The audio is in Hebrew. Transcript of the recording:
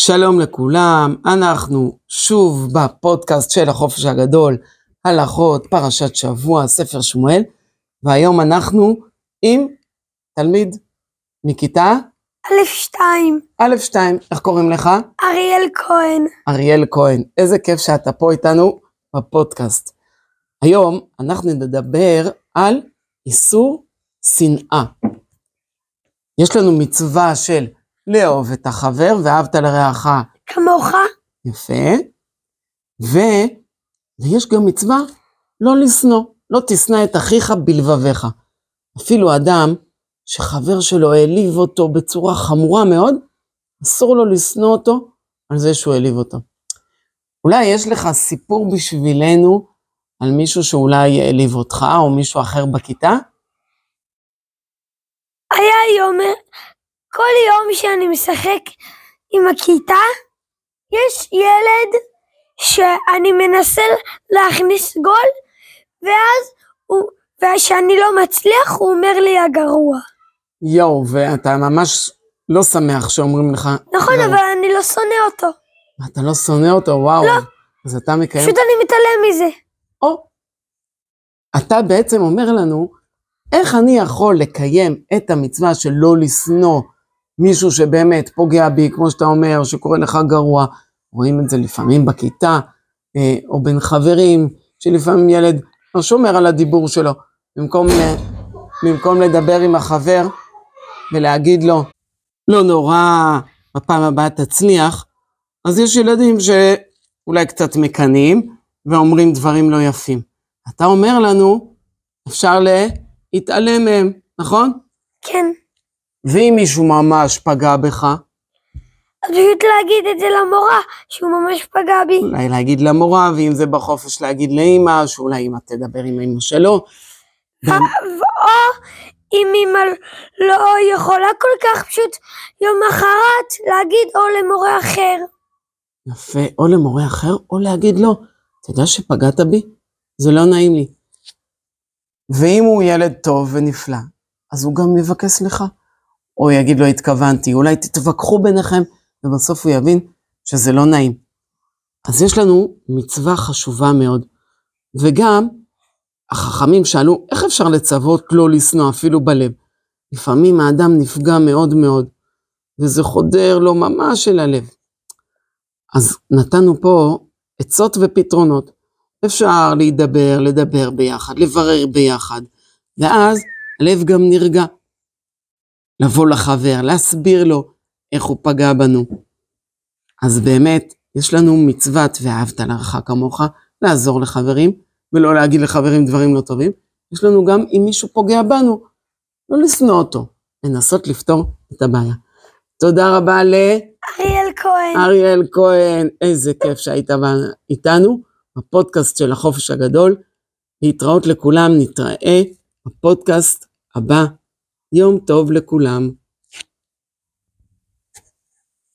שלום לכולם, אנחנו שוב בפודקאסט של החופש הגדול, הלכות, פרשת שבוע, ספר שמואל, והיום אנחנו עם תלמיד מכיתה א' שתיים, א' 2, איך קוראים לך? אריאל כהן. אריאל כהן. איזה כיף שאתה פה איתנו בפודקאסט. היום אנחנו נדבר על איסור שנאה. יש לנו מצווה של לאהוב את החבר ואהבת לרעך כמוך? יפה, ו... ויש גם מצווה לא לשנוא, לא תשנא את אחיך בלבביך. אפילו אדם שחבר שלו העליב אותו בצורה חמורה מאוד, אסור לו לשנוא אותו על זה שהוא העליב אותו. אולי יש לך סיפור בשבילנו על מישהו שאולי העליב אותך או מישהו אחר בכיתה? היה יום, כל יום שאני משחק עם הכיתה, יש ילד שאני מנסה להכניס גול, ואז הוא, וכשאני לא מצליח, הוא אומר לי הגרוע. יואו, ואתה ממש לא שמח שאומרים לך... נכון, גרוע. אבל אני לא שונא אותו. אתה לא שונא אותו, וואו. לא. אז אתה מקיים... פשוט אני מתעלם מזה. או. אתה בעצם אומר לנו, איך אני יכול לקיים את המצווה של לא לשנוא מישהו שבאמת פוגע בי, כמו שאתה אומר, שקורא לך גרוע. רואים את זה לפעמים בכיתה, אה, או בין חברים, שלפעמים ילד לא שומר על הדיבור שלו. במקום, במקום לדבר עם החבר ולהגיד לו, לא נורא, בפעם הבאה תצליח, אז יש ילדים שאולי קצת מקנאים ואומרים דברים לא יפים. אתה אומר לנו, אפשר להתעלם מהם, נכון? כן. ואם מישהו ממש פגע בך, אז פשוט להגיד את זה למורה, שהוא ממש פגע בי. אולי להגיד למורה, ואם זה בחופש להגיד לאמא, שאולי אמא תדבר עם אמא שלו. או אם אמא לא יכולה כל כך, פשוט יום אחרת להגיד או למורה אחר. יפה, או למורה אחר, או להגיד לו, אתה יודע שפגעת בי? זה לא נעים לי. ואם הוא ילד טוב ונפלא, אז הוא גם יבקש סליחה. או יגיד לו, התכוונתי, אולי תתווכחו ביניכם, ובסוף הוא יבין שזה לא נעים. אז יש לנו מצווה חשובה מאוד. וגם, החכמים שאלו, איך אפשר לצוות לא לשנוא אפילו בלב? לפעמים האדם נפגע מאוד מאוד, וזה חודר לו ממש אל הלב. אז נתנו פה עצות ופתרונות. אפשר להידבר, לדבר ביחד, לברר ביחד, ואז הלב גם נרגע. לבוא לחבר, להסביר לו איך הוא פגע בנו. אז באמת, יש לנו מצוות ואהבת לרעך כמוך, לעזור לחברים, ולא להגיד לחברים דברים לא טובים. יש לנו גם, אם מישהו פוגע בנו, לא לשנוא אותו, לנסות לפתור את הבעיה. תודה רבה ל... אריאל כהן. אריאל כהן, איזה כיף שהיית איתנו בפודקאסט של החופש הגדול. להתראות לכולם, נתראה בפודקאסט הבא. יום טוב לכולם.